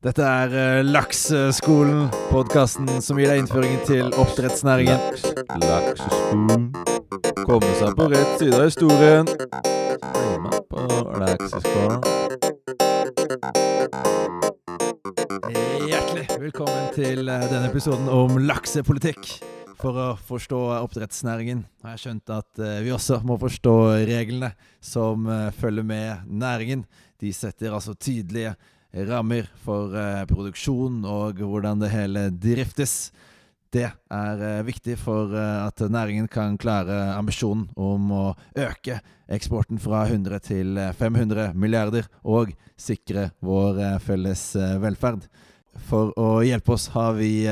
Dette er uh, Lakseskolen, podkasten som gir deg innføringen til oppdrettsnæringen. Laks, lakseskolen. Komme seg på rett side av historien. Bli med på lakseskolen. Hjertelig velkommen til uh, denne episoden om laksepolitikk. For å forstå oppdrettsnæringen har jeg skjønt at uh, vi også må forstå reglene som følger med næringen. De setter altså tydelige rammer for eh, produksjon og hvordan det hele driftes. Det er eh, viktig for eh, at næringen kan klare ambisjonen om å øke eksporten fra 100 til 500 milliarder og sikre vår felles velferd. For å hjelpe oss har vi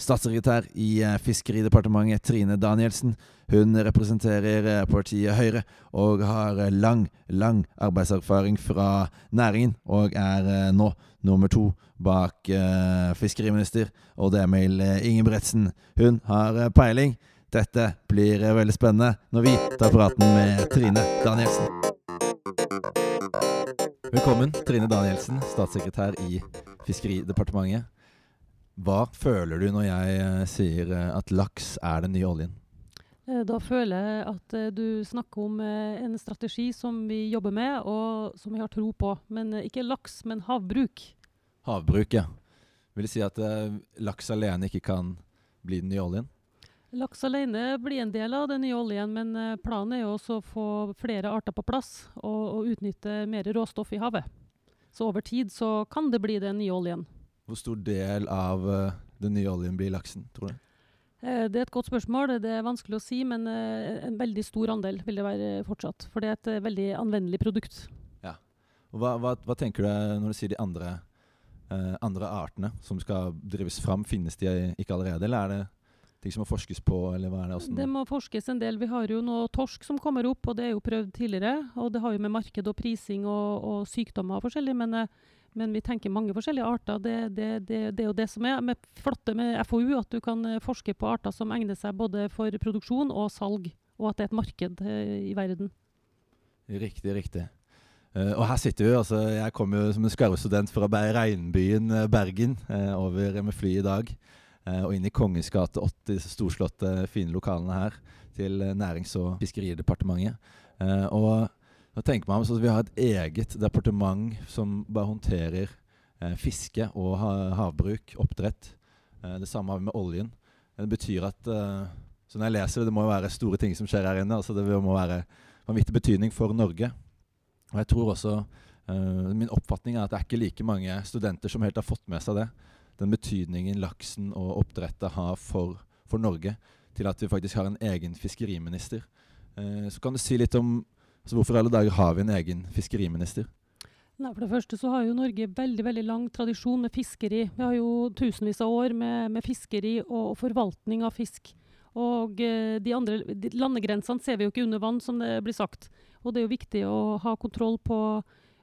statssekretær i Fiskeridepartementet, Trine Danielsen. Hun representerer partiet Høyre og har lang, lang arbeidserfaring fra næringen, og er nå nummer to bak fiskeriminister Odd Emil Ingebretsen. Hun har peiling. Dette blir veldig spennende når vi tar praten med Trine Danielsen. Velkommen, Trine Danielsen, statssekretær i Fiskeridepartementet. Hva føler du når jeg sier at laks er den nye oljen? Eh, da føler jeg at eh, du snakker om eh, en strategi som vi jobber med, og som vi har tro på. Men ikke laks, men havbruk. Havbruk, ja. Vil det si at laks alene ikke kan bli den nye oljen? Laks alene blir en del av den nye oljen, men planen er jo også å få flere arter på plass og, og utnytte mer råstoff i havet. Så over tid så kan det bli den nye oljen. Hvor stor del av den nye oljen blir laksen, tror du? Eh, det er et godt spørsmål. Det er vanskelig å si, men eh, en veldig stor andel vil det være fortsatt. For det er et eh, veldig anvendelig produkt. Ja. Hva, hva, hva, tenker du når du sier de andre, andre, artene som skal drives fram? Finnes de ikke allerede, eller er det ting som må forskes på? eller hva er Det Det må forskes en del. Vi har jo nå torsk som kommer opp, og det er jo prøvd tidligere. Og det har jo med marked og prising og, og sykdommer forskjellig. men uh, men vi tenker mange forskjellige arter. Det, det, det, det, er jo det som er med flotte med FoU, at du kan eh, forske på arter som egner seg både for produksjon og salg, og at det er et marked uh, i verden. Riktig, riktig. Uh, og her sitter vi. altså Jeg kom jo som en skarvestudent fra regnbyen Bergen uh, over med fly i dag. Og inn i Kongens gate 80, disse storslåtte, fine lokalene her, til Nærings- og fiskeridepartementet. og da tenker man at Vi har et eget departement som bare håndterer eh, fiske og ha, havbruk, oppdrett. Eh, det samme har vi med oljen. Det betyr at eh, så når jeg leser det, det må jo være store ting som skjer her inne. altså Det må være vanvittig betydning for Norge. Og jeg tror også eh, Min oppfatning er at det er ikke like mange studenter som helt har fått med seg det. Den betydningen laksen og oppdrettet har for, for Norge, til at vi faktisk har en egen fiskeriminister. Eh, så kan du si litt om altså hvorfor alle dager har vi en egen fiskeriminister? Nei, for det første så har jo Norge veldig veldig lang tradisjon med fiskeri. Vi har jo tusenvis av år med, med fiskeri og, og, forvaltning av fisk. Og eh, de andre de landegrensene ser vi jo ikke under vann, som det blir sagt. Og det er jo viktig å ha kontroll på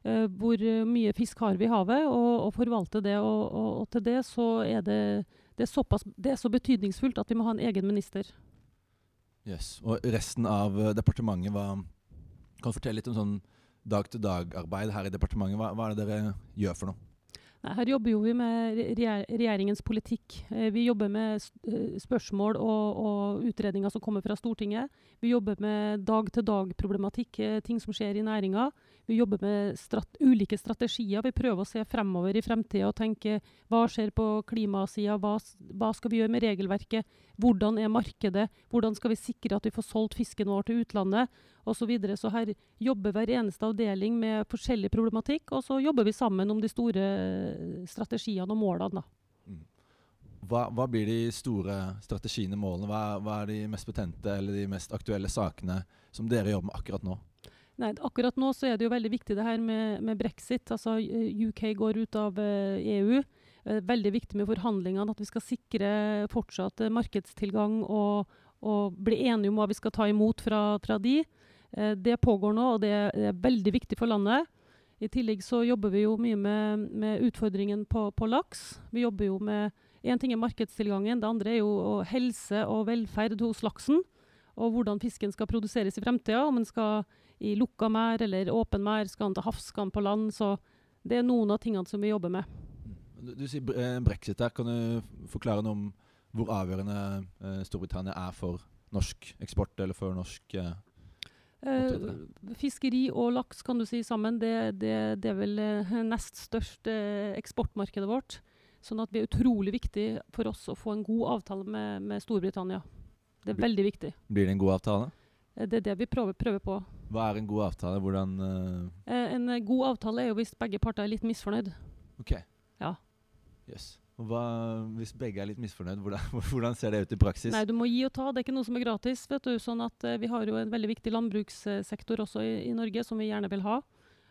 eh, hvor mye fisk har vi i havet, og, og forvalte det. Og, og, til det så er det, det, er såpass, det er så betydningsfullt at vi må ha en egen minister. Yes. Og resten av eh, departementet, hva kan du fortelle litt om sånn dag-til-dag-arbeid her i departementet? Hva, hva, er det dere gjør for noe? Her jobber vi med regjeringens politikk. Eh, vi jobber med eh, spørsmål og, og, utredninger som kommer fra Stortinget. Vi jobber med dag-til-dag-problematikk, eh, ting som skjer i næringa. Vi jobber med strat ulike strategier. Vi prøver å se fremover i fremtida og tenke hva skjer på klimasida, hva, hva, skal vi gjøre med regelverket, hvordan er markedet, hvordan skal vi sikre at vi får solgt fisken vår til utlandet osv. Så, videre. så her jobber hver eneste avdeling med forskjellig problematikk, og så jobber vi sammen om de store strategiene og målene. Da. Hva, hva, blir de store strategiene, målene? Hva, hva er de mest betente eller de mest aktuelle sakene som dere jobber med akkurat nå? Nei, akkurat nå så er det jo veldig viktig det her med, med brexit. Altså UK går ut av EU. Uh, veldig viktig med forhandlingene at vi skal sikre fortsatt markedstilgang og, og, bli enige om hva vi skal ta imot fra, fra de. Det pågår nå, og det er, veldig viktig for landet. I tillegg så jobber vi jo mye med, med utfordringen på, på, laks. Vi jobber jo med Én ting er markedstilgangen, det andre er jo helse og velferd hos laksen. Og hvordan fisken skal produseres i fremtida. Om den skal i lukka mær eller åpen mær, skal den til havs, skal den på land. Så det er noen av tingene som vi jobber med. Du, du sier eh, brexit der. Kan du forklare noe om hvor avgjørende eh, Storbritannia er for norsk eksport, eller for norsk eh, Eh. Fiskeri og laks kan du si sammen, det, det, det er vel eh, nest størst eh, eksportmarkedet vårt. Sånn at det er utrolig viktig for oss å få en god avtale med, med Storbritannia. Det er veldig viktig. Blir det en god avtale? Eh, Det er det vi prøver, prøver på. Hva er en god avtale? Hvordan eh, Eh, En eh, god avtale er jo hvis begge parter er litt misfornøyd. OK. Ja. Yes. Hva, hvis begge er litt misfornøyd, hvordan, hvordan ser det ut i praksis? Nei, du må gi og ta. Det er ikke noe som er gratis. vet du. Sånn at eh, Vi har jo en veldig viktig landbrukssektor også i, i Norge, som vi gjerne vil ha.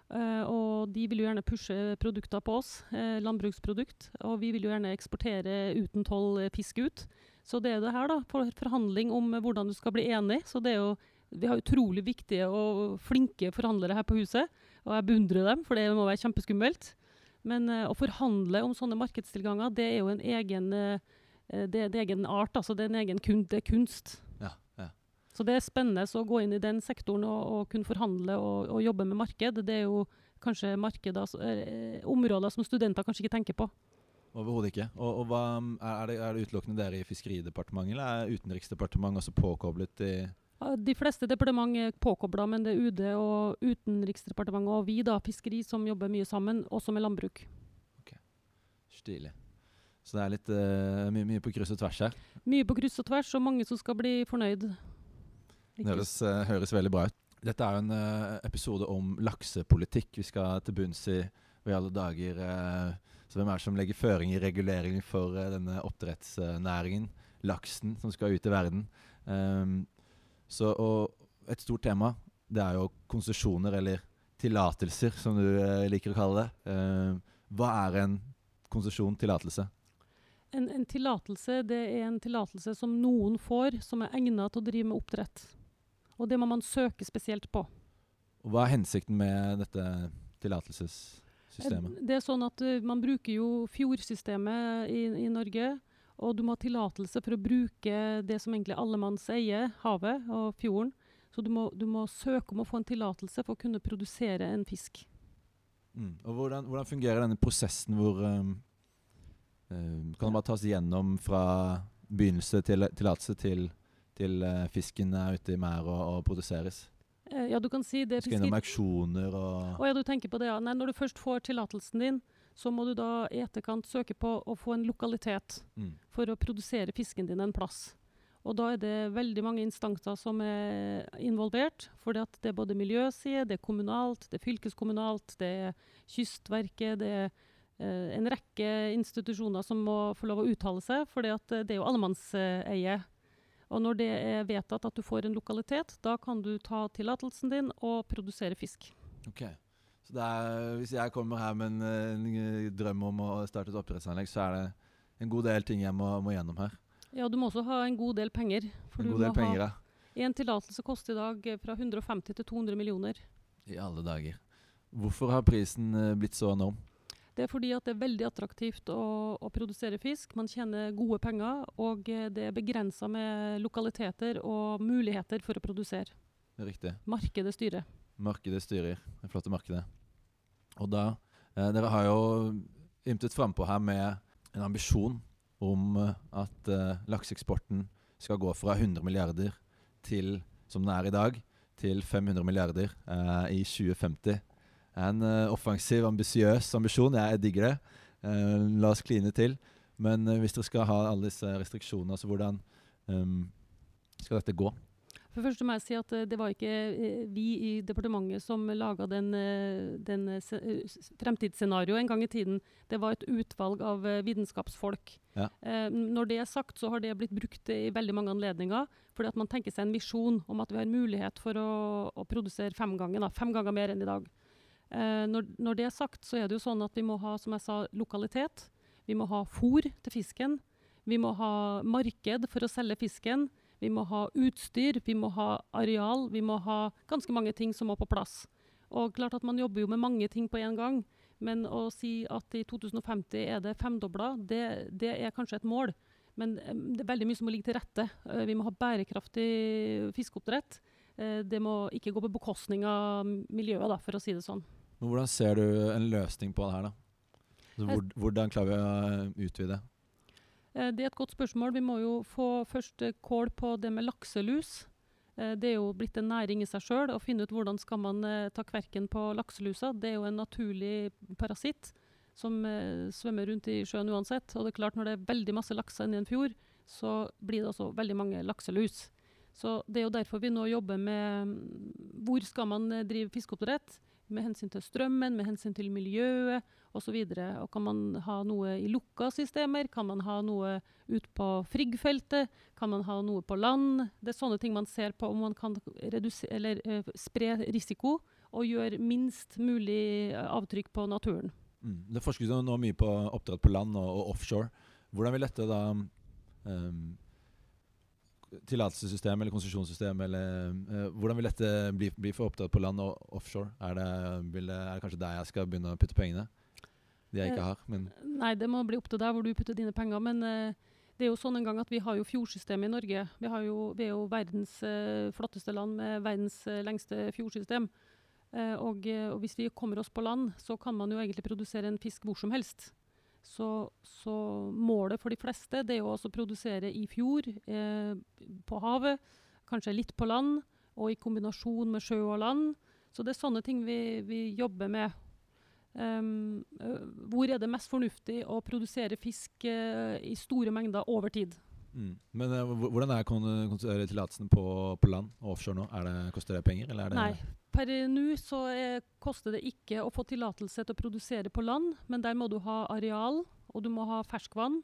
Uh, og de vil jo gjerne pushe produkter på oss, eh, landbruksprodukt. Og vi vil jo gjerne eksportere uten toll eh, fisk ut. Så det er det her, da. For forhandling om hvordan du skal bli enig. Så det er jo vi har utrolig viktige og flinke forhandlere her på huset, og jeg beundrer dem, for det må være kjempeskummelt. Men uh, å forhandle om sånne markedstilganger, det er jo en egen eh, Det, det er egen art, altså det er en egen kun, det er kunst. Ja, ja. Så det er spennende å gå inn i den sektoren og, og kunne forhandle og, og jobbe med marked. Det er jo kanskje markeder, eh, områder som studenter kanskje ikke tenker på. Overhodet ikke. Og, og hva, er, det, er det utelukkende dere i Fiskeridepartementet, eller er Utenriksdepartementet også påkoblet i De fleste departement er påkobla, men det er UD og Utenriksdepartementet og vi, da, fiskeri, som jobber mye sammen, også med landbruk. Ok, Stilig. Så det er litt uh, mye, mye på kryss og tvers her. Mye på kryss og tvers, og mange som skal bli fornøyd. Det høres, uh, høres veldig bra ut. Dette er jo en uh, episode om laksepolitikk. Vi skal til bunns i i alle dager eh, Så hvem er det som legger føring i reguleringen for eh, denne oppdrettsnæringen? Laksen som skal ut i verden. Ehm, så, og et stort tema det er jo konsesjoner, eller tillatelser, som du eh, liker å kalle det. Eh, hva er en konsesjon, tillatelse? En, en tillatelse det er en tillatelse som noen får, som er egnet til å drive med oppdrett. Og det må man søke spesielt på. Og hva er hensikten med dette tillatelsessystemet? Det er sånn at uh, Man bruker jo fjordsystemet i, i Norge. Og du må ha tillatelse for å bruke det som egentlig allemanns sier, havet og fjorden. Så du må, du må søke om å få en tillatelse for å kunne produsere en fisk. Mm. Og hvordan, hvordan fungerer denne prosessen hvor um, um, Kan det bare tas gjennom fra begynnelse til tillatelse til, til uh, fisken er ute i merdet og, og produseres? Eh, ja, du kan si det Skal innom auksjoner og Å ja, du tenker på det, ja. Nei, når du først får tillatelsen din, så må du da i etterkant søke på å få en lokalitet mm. for å produsere fisken din en plass. Og da er det veldig mange instanser som er involvert. For det er både miljøside, det er kommunalt, det er fylkeskommunalt, det er Kystverket, det er eh, en rekke institusjoner som må få lov å uttale seg. For det er jo allemannseie. Og når det er vedtatt at du får en lokalitet, da kan du ta tillatelsen din og produsere fisk. Ok. Så er, hvis jeg kommer her med en, en drøm om å starte et oppdrettsanlegg, så er det en god del ting jeg må, må gjennom her. Ja, du må også ha en god del penger. For En du god del må penger, ha. En tillatelse koster i dag fra 150 til 200 millioner. I alle dager. Hvorfor har prisen eh, blitt så enorm? Det er fordi at det er veldig attraktivt å, å produsere fisk. Man tjener gode penger, og eh, det er begrensa med lokaliteter og muligheter for å produsere. Er riktig. Markedet styrer. Markedet styrer. Det flotte markedet. Og da eh, Dere har jo ymtet frampå her med en ambisjon om eh, at eh, lakseeksporten skal gå fra 100 milliarder til, som den er i dag, til 500 milliarder eh, i 2050. En eh, offensiv, ambisiøs ambisjon. Jeg digger det. Eh, la oss kline til. Men eh, hvis dere skal ha alle disse restriksjonene, så hvordan ehm, skal dette gå? For først må jeg si at eh, det var ikke eh, vi i departementet som laga den, eh, den fremtidsscenarioet en gang i tiden. Det var et utvalg av vitenskapsfolk. Ja. Når det er sagt, så har det blitt brukt i veldig mange anledninger. Fordi at man tenker seg en visjon om at vi har mulighet for å, å produsere fem ganger, da, fem ganger mer enn i dag. Når, når det er sagt, så er det jo sånn at vi må ha som jeg sa, lokalitet. Vi må ha fôr til fisken. Vi må ha marked for å selge fisken. Vi må ha utstyr, vi må ha areal, vi må ha ganske mange ting som må på plass. Og klart at Man jobber jo med mange ting på en gang, men å si at i 2050 er det femdobla, det, det er kanskje et mål. Men det er veldig mye som må ligge til rette. Eh, vi må ha bærekraftig fiskeoppdrett. Eh, det må ikke gå på bekostning av miljøet, da, for å si det sånn. Men hvordan ser du en løsning på det her, da? Hvordan klarer vi å utvide? Eh, Det er et godt spørsmål. Vi må jo få først eh, kål på det med lakselus. Eh, Det er jo blitt en næring i seg sjøl. Å finne ut hvordan skal man ta kverken på lakselusa. Det er jo en naturlig parasitt som svømmer rundt i sjøen uansett. Og det er klart når det er veldig masse lakser inni en fjord, så blir det også veldig mange lakselus. Så det er jo derfor vi nå jobber med mm, hvor skal man drive fiskeoppdrett. Med hensyn til strømmen, med hensyn til miljøet osv. Kan man ha noe i lukka systemer? Kan man ha noe ut på Frigg-feltet? Kan man ha noe på land? Det er sånne ting man ser på om man kan eller, eh, spre risiko og gjøre minst mulig eh, avtrykk på naturen. Mm. Det forskes jo nå mye på oppdrett på land og, og offshore. Hvordan vil dette da um, Tillatelsessystem eller konsesjonssystem eller uh, Hvordan vil dette bli, bli for opptatt på land og offshore? Er det, vil er det kanskje der jeg skal begynne å putte pengene? De jeg ikke Eh, har, men Nei, det må bli opp til deg hvor du putter dine penger. Men uh, det er jo sånn en gang at vi har jo fjordsystemet i Norge. Vi, har jo, vi er jo verdens uh, flotteste land med verdens lengste fjordsystem. Og, og hvis vi kommer oss på land, så kan man jo egentlig produsere en fisk hvor som helst. Så, så målet for de fleste det er å produsere i fjord, eh, på havet, kanskje litt på land, og i kombinasjon med sjø og land. Så det er sånne ting vi, vi jobber med. Um, hvor er det mest fornuftig å produsere fisk eh, i store mengder over tid? Mm. Men uh, hvordan er kon- tillatelsen på, på land og offshore nå? Er det, koster det penger, eller er det Nei. Per nå så er, koster det ikke å få tillatelse til å produsere på land, men der må du ha areal, og du må ha ferskvann.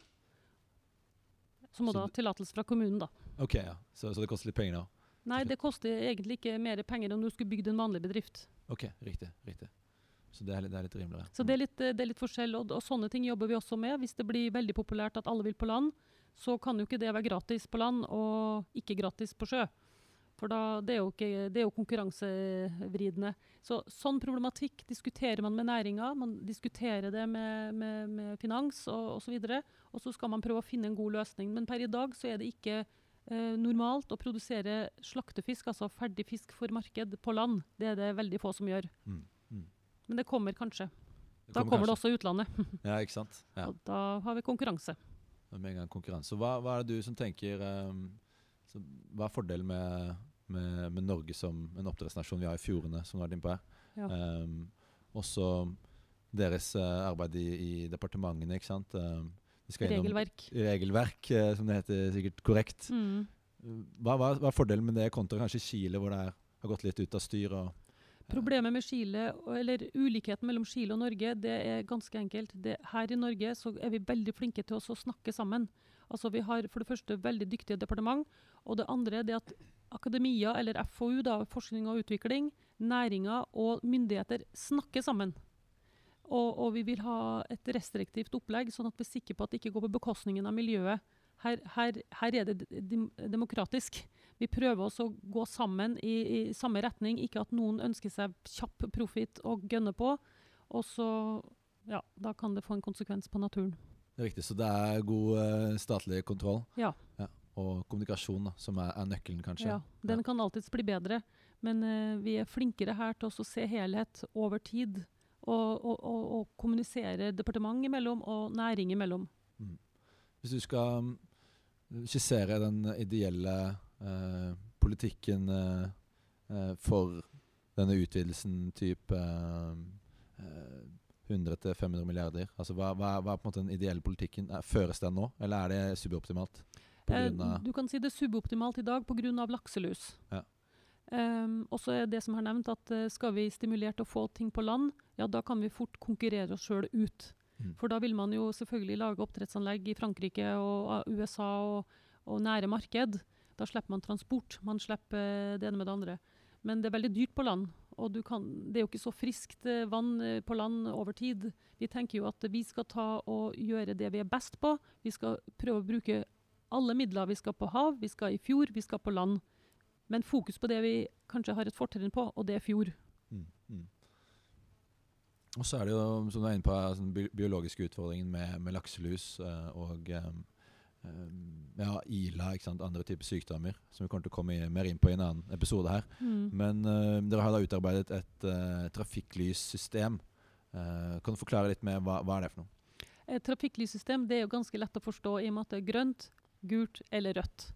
Så må Så du ha tillatelse fra kommunen, da. Ok, ja. Så, så det koster litt penger da? Nei, det koster egentlig ikke mer penger enn om du skulle bygd en vanlig bedrift. Ok, riktig. riktig. Så det er det er litt rimeligere. Så det er litt, eh, det er litt forskjell, og, og sånne ting jobber vi også med. Hvis det blir veldig populært at alle vil på land, så kan jo ikke det være gratis på land og ikke gratis på sjø. For da, det er jo, ikke, det er jo konkurransevridende. Så sånn problematikk diskuterer man med næringa, man diskuterer det med, med, med finans og osv. Og så skal man prøve å finne en god løsning. Men per i dag så er det ikke eh, normalt å produsere slaktefisk, altså ferdig fisk for marked, på land. Det er det veldig få som gjør. Mm. Mm. Men det kommer kanskje. Det Da kommer det også utlandet. Ja, ikke sant? Ja. Og da har vi konkurranse. Med en gang konkurranse. Så Hva, hva er det du som tenker um, så Hva er fordelen med, med, med Norge som en oppdrettsnasjon? Vi har i fjordene, som du har vært inne på her. Ja. Um, også deres uh, arbeid i, i departementene, ikke sant. Um, Regelverk. regelverk, uh, som det heter sikkert korrekt. Mm. Hva, hva, hva er fordelen med det kontra kanskje Chile, hvor det er, har gått litt ut av styr? Og, Problemet med Chile, eller ulikheten mellom Chile og Norge, det er ganske enkelt. Det, her i Norge så er vi veldig flinke til å snakke sammen. Altså Vi har for det første veldig dyktige departement, og det andre er at akademia, eller FoU, da, forskning og utvikling, næringer og myndigheter snakker sammen. Og, og vi vil ha et restriktivt opplegg, sånn at vi er sikre på at det ikke går på bekostningen av miljøet. Her, her, her er det dem demokratisk. Vi prøver også å gå sammen i, i samme retning, ikke at noen ønsker seg kjapp profit og gønne på. Og så ja, da kan det få en konsekvens på naturen. det er riktig, Så det er god eh, statlig kontroll Ja. og kommunikasjon da, som er, er nøkkelen, kanskje. Ja, den kan alltids bli bedre, men uh, vi er flinkere her til å se helhet over tid. Og, og, og, og kommunisere departement imellom og næring imellom. Hvis du skal mm, skissere den ideelle eh, politikken eh, eh, for denne utvidelsen type eh, 100-500 milliarder, altså hva, hva, hva er på en måte den ideelle politikken? Er, føres den nå, eller er det suboptimalt? Eh, du kan si det er suboptimalt i dag pga. lakselus. Ja. Um, og så er det som har nevnt at eh, skal vi stimulere til å få ting på land, ja da kan vi fort konkurrere oss sjøl ut. Mm. For da vil man jo selvfølgelig lage oppdrettsanlegg i Frankrike og ah, USA og, og nære marked. Da slipper man transport, man slipper eh, det ene med det andre. Men det er veldig dyrt på land, og kan, det er jo ikke så friskt eh, vann eh, på land over tid. Vi tenker jo at vi skal ta og gjøre det vi er best på. Vi skal prøve å bruke alle midler. Vi skal på hav, vi skal i fjord, vi skal på land. Men fokus på det vi kanskje har et fortrinn på, og det er fjord. mm, mm. Og så er det jo, som du er inne på, den biologiske utfordringen med, med lakselus og eh, ja, ILA, ikke sant? andre typer sykdommer, som vi kommer til å komme mer inn på i en annen episode her. Men uh, dere har da utarbeidet et uh, trafikklyssystem. Uh, kan du forklare litt mer hva, hva er det for noe? Et trafikklyssystem det er jo ganske lett å forstå i og med at det er grønt, gult eller rødt.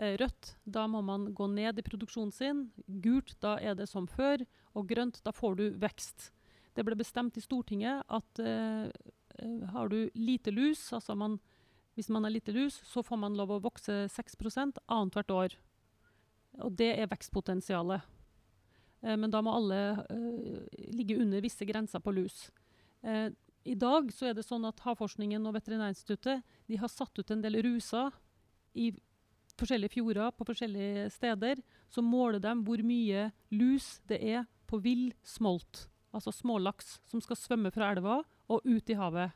Eh, Rødt, da må man gå ned i produksjonen sin. Gult, da er det som før. Og grønt, da får du vekst. Det ble bestemt i Stortinget at eh, eh, har du lite lus, altså man, hvis man er lite lus, så får man lov å vokse 6 annethvert år. Og det er vekstpotensialet. Eh, men da må alle eh, ligge under visse grenser på lus. Eh, I dag så er det sånn at Havforskningen og Veterinærinstituttet de har satt ut en del ruser i forskjellige fjorder på forskjellige steder. Så måler de hvor mye lus det er på vill smolt, altså smålaks, som skal svømme fra elva og ut i havet.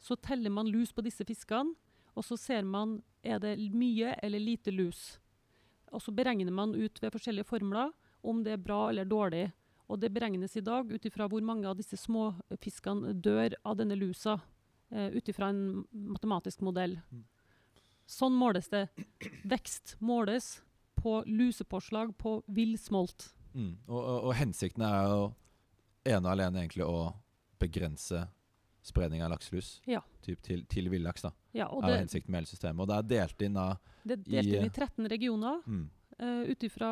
Så teller man lus på disse fiskene, og så ser man er det mye eller lite lus. Og så beregner man ut ved forskjellige formler om det er bra eller dårlig. Og det beregnes i dag ut ifra hvor mange av disse småfiskene dør av denne lusa. Uh, ut ifra en matematisk modell. Mm. Sånn måles det. Vekst måles på lusepåslag på vill smolt. Mm. Og, og, og hensikten er jo ene og alene egentlig å begrense spredning av lakselus Ja. typ til, til villaks. da, Ja, og er det, hensikten med hele systemet. Og det er delt inn da det er delt i- inn i 13 regioner. mm, uh, ut ifra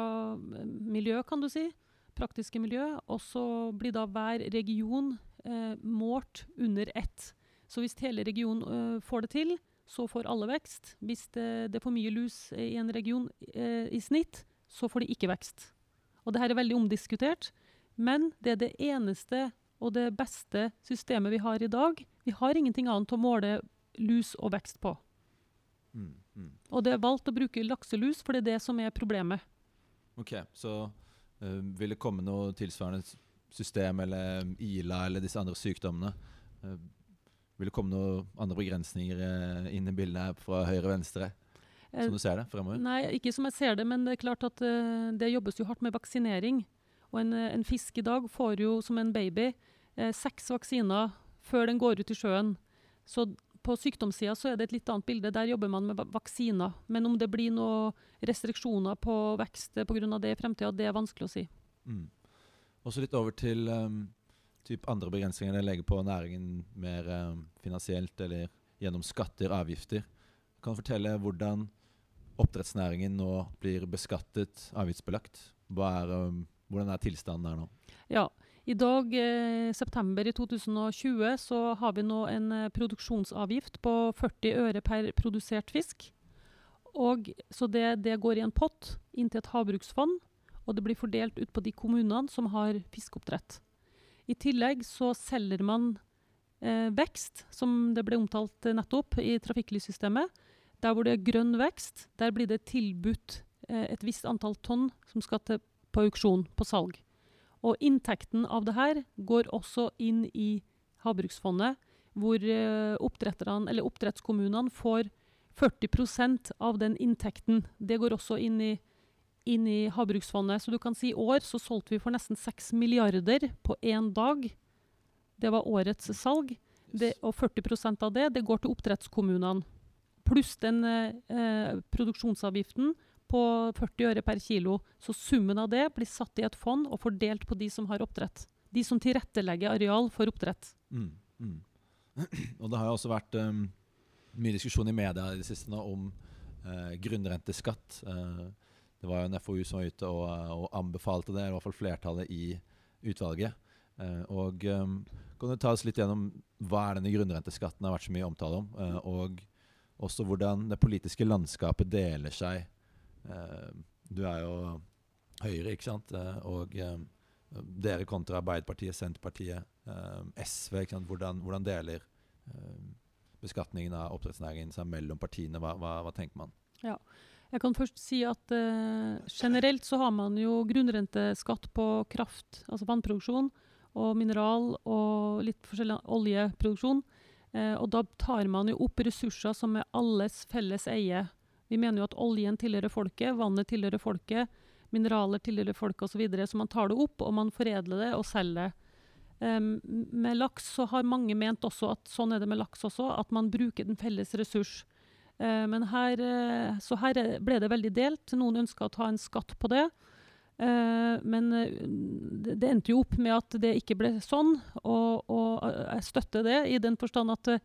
eh, miljø, kan du si. Praktiske miljø. Og så blir da hver region uh, målt under ett. Så hvis hele regionen uh, får det til, så får alle vekst. Hvis det, det er for mye lus i en region eh, i snitt, så får de ikke vekst. Og det her er veldig omdiskutert, men det er det eneste og det beste systemet vi har i dag. Vi har ingenting annet å måle lus og vekst på. mm, mm. Og det er valgt å bruke lakselus, for det er det som er problemet. Ok, så uh, vil det komme noe tilsvarende system eller ILA eller disse andre sykdommene? Uh, vil det komme noen andre begrensninger uh, inn i bildet fra høyre og venstre, som du ser det fremover? Nei, ikke som jeg ser det, men det er klart at det jobbes jo hardt med vaksinering. Og en, eh, en fisk i dag får jo som en baby eh, seks vaksiner før den går ut i sjøen. Så på sykdomssida så er det et litt annet bilde. Der jobber man med vaksiner. Men om det blir noen restriksjoner på vekst pga. det i fremtida, det er vanskelig å si. Mm. Også litt over til um, andre begrensninger det legger på næringen mer um, finansielt eller gjennom skatter og avgifter. Kan du fortelle hvordan oppdrettsnæringen nå blir beskattet, avgiftsbelagt? Hva er, um, hvordan er tilstanden der nå? Ja. I dag, eh, september i 2020, så har vi nå en eh, produksjonsavgift på 40 øre per produsert fisk. Og, så det, det går i en pott inn til et havbruksfond, og det blir fordelt ut på de kommunene som har fiskeoppdrett. I tillegg så selger man eh, vekst, som det ble omtalt eh, nettopp i trafikklyssystemet. Der hvor det er grønn vekst, der blir det tilbudt eh, et visst antall tonn som skal til, på auksjon, på salg. Og inntekten av det her går også inn i havbruksfondet, hvor eh, eller oppdrettskommunene får 40% av den inntekten. Det går også inn i, inn i havbruksfondet. Så du kan si i år så solgte vi for nesten 6 milliarder på én dag. Det var årets salg. Det, og 40% av det, det går til oppdrettskommunene. Pluss den eh, eh, produksjonsavgiften på 40 øre per kilo. Så summen av det blir satt i et fond og fordelt på de som har oppdrett. De som tilrettelegger areal for oppdrett. Mm, mm. Og det har jo også vært um, mye diskusjon i media i det siste nå om uh, grunnrenteskatt. Uh, det var jo en FoU som var ute og, og anbefalte det, i hvert fall flertallet i utvalget. Uh, og um, Kan du ta oss litt gjennom hva er denne grunnrenteskatten har vært så mye omtale om? eh, og også hvordan det politiske landskapet deler seg. Eh, du er jo Høyre, ikke sant? Eh, og eh, dere kontra Arbeiderpartiet, Senterpartiet, SV. Ikke sant? Hvordan, hvordan deler beskatningen av oppdrettsnæringen seg mellom partiene? Hva, hva, hva tenker man? Ja, Jeg kan først si at eh, generelt så har man jo grunnrenteskatt på kraft, altså vannproduksjon, og mineral og litt forskjellig oljeproduksjon. Eh, og da tar man jo opp ressurser som er alles felles eie. Vi mener jo at oljen tilhører folket, vannet tilhører folket, mineraler tilhører folket osv. Så, videre. så man tar det opp, og man foredler det og selger det. Um, med laks så har mange ment også at sånn er det med laks også, at man bruker den felles ressurs. Uh, men her, eh, så her er- ble det veldig delt. Noen ønska å ta en skatt på det. Uh, men eh, det, endte jo opp med at det ikke ble sånn, og, og eh, jeg støtter det i den forstand at eh,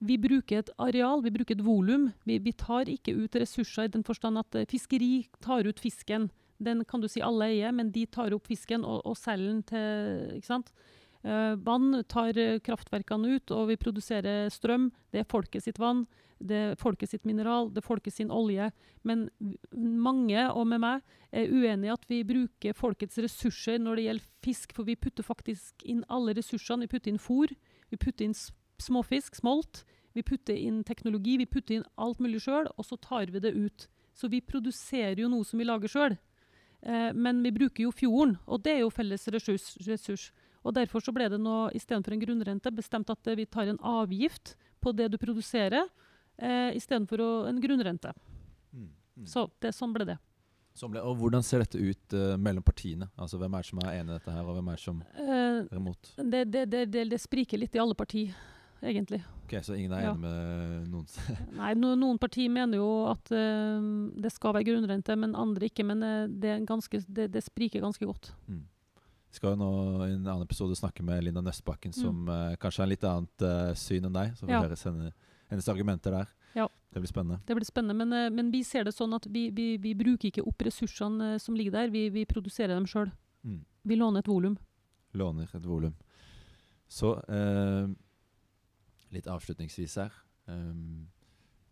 vi bruker et areal, vi bruker et volum. Vi, vi tar ikke ut ressurser i den forstand at eh, fiskeri tar ut fisken. Den kan du si alle eier, men de tar opp fisken og, og selger den til ikke sant? Eh, vann tar eh, kraftverkene ut, og vi produserer strøm. Det er folket sitt vann, det er folket sitt mineral, det er folket sin olje. Men mange, og med meg, er uenig i at vi bruker folkets ressurser når det gjelder fisk, for vi putter faktisk inn alle ressursene. Vi putter inn fôr, vi putter inn småfisk, smolt, vi putter inn teknologi, vi putter inn alt mulig sjøl, og så tar vi det ut. Så vi produserer jo noe som vi lager sjøl. Eh, men vi bruker jo fjorden, og det er jo felles ressurs. ressurs. Og Derfor så ble det nå istedenfor en grunnrente bestemt at vi tar en avgift på det du produserer, eh, istedenfor en grunnrente. Mm. Mm. Så det, sånn ble det. Sånn ble, og hvordan ser dette ut uh, mellom partiene? Altså Hvem er det som er enig i dette her, og hvem er det som Eh, er imot? det, det, det, det, det spriker litt i alle partier, egentlig. Ok, Så ingen er Ja. enig med noen? Nei, no, Noen partier mener jo at uh, det skal være grunnrente, men andre ikke. Men eh, det, ganske, det, det spriker ganske godt. Mm. Vi skal jo nå i en annen episode snakke med Linda Nøstbakken, som eh, kanskje har litt annet uh, syn enn deg. Så får vi Mm. Ja. høre henne, hennes argumenter der. Ja. Det blir spennende. Det blir spennende, men, men vi ser det sånn at vi, vi, vi bruker ikke opp ressursene som ligger der. Vi, vi produserer dem sjøl. Mm. Vi låner et volum. Låner et volum. Så eh, litt avslutningsvis her. Um,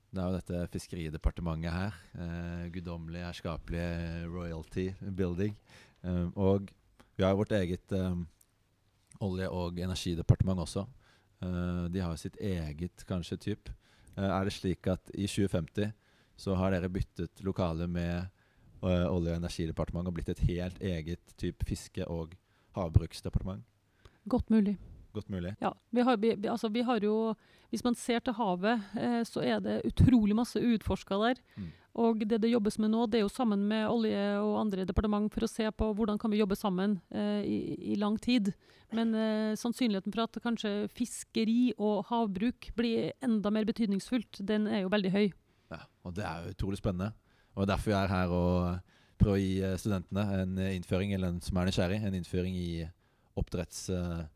det er jo dette fiskeridepartementet her. Uh, Guddommelig, herskapelig royalty building. Um, og vi har jo vårt eget um, olje- og energidepartement også. Uh, de har jo sitt eget, kanskje, typ. Uh, er det slik at i 2050 så har dere byttet lokale med uh, Olje- og energidepartementet og blitt et helt eget type fiske- og havbruksdepartement? Godt mulig. Godt mulig. Ja, vi har, vi, altså, vi har jo Hvis man ser til havet, eh, så er det utrolig masse uutforska der. Mm. Og det det jobbes med nå, det er jo sammen med olje og andre departement for å se på hvordan kan vi jobbe sammen eh, i, i lang tid. Men eh, sannsynligheten for at kanskje fiskeri og havbruk blir enda mer betydningsfullt, den er jo veldig høy. Ja, og det er jo utrolig spennende. Og derfor jeg er her og prøver å gi eh, studentene en innføring, eller en som er nysgjerrig, en innføring i oppdretts... eh,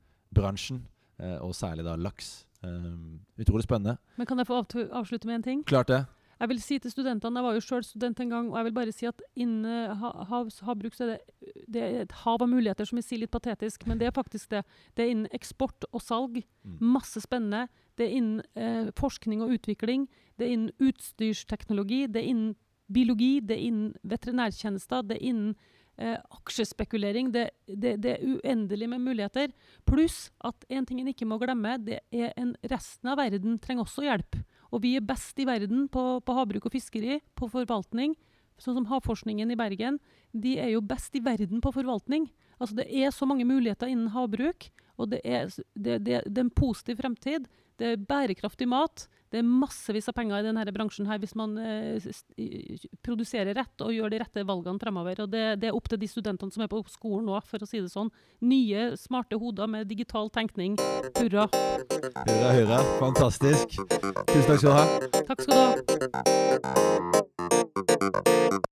og særlig da laks. Um, utrolig spennende. Men kan jeg få avslutte med en ting? Klart det. Jeg vil si til studentene, jeg var jo selv student en gang, og jeg vil bare si at innen eh, ha- havbruk så er det, det er et hav av muligheter, som jeg sier litt patetisk, men det er faktisk det. Det er innen eksport og salg. Mm. Masse spennende. Det er innen eh, forskning og utvikling. Det er innen utstyrsteknologi. Det er innen biologi. Det er innen veterinærtjenester. Det er innen eh, aksjespekulering. Det, det, det er uendelig med muligheter. Pluss at en ting en ikke må glemme, det er en resten av verden trenger også hjelp. Og vi er best i verden på, på havbruk og fiskeri, på forvaltning. Sånn som Havforskningen i Bergen. De er jo best i verden på forvaltning. Altså Det er så mange muligheter innen havbruk. Og det er, det, det, det er en positiv fremtid. Det er bærekraftig mat. Det er massevis av penger i denne bransjen her hvis man eh, produserer rett og gjør de rette valgene fremover. Og det, det er opp til de studentene som er på skolen nå, for å si det sånn. Nye, smarte hoder med digital tenkning. Hurra. Hurra, hurra. Fantastisk. Tusen takk skal du ha. Takk skal du ha.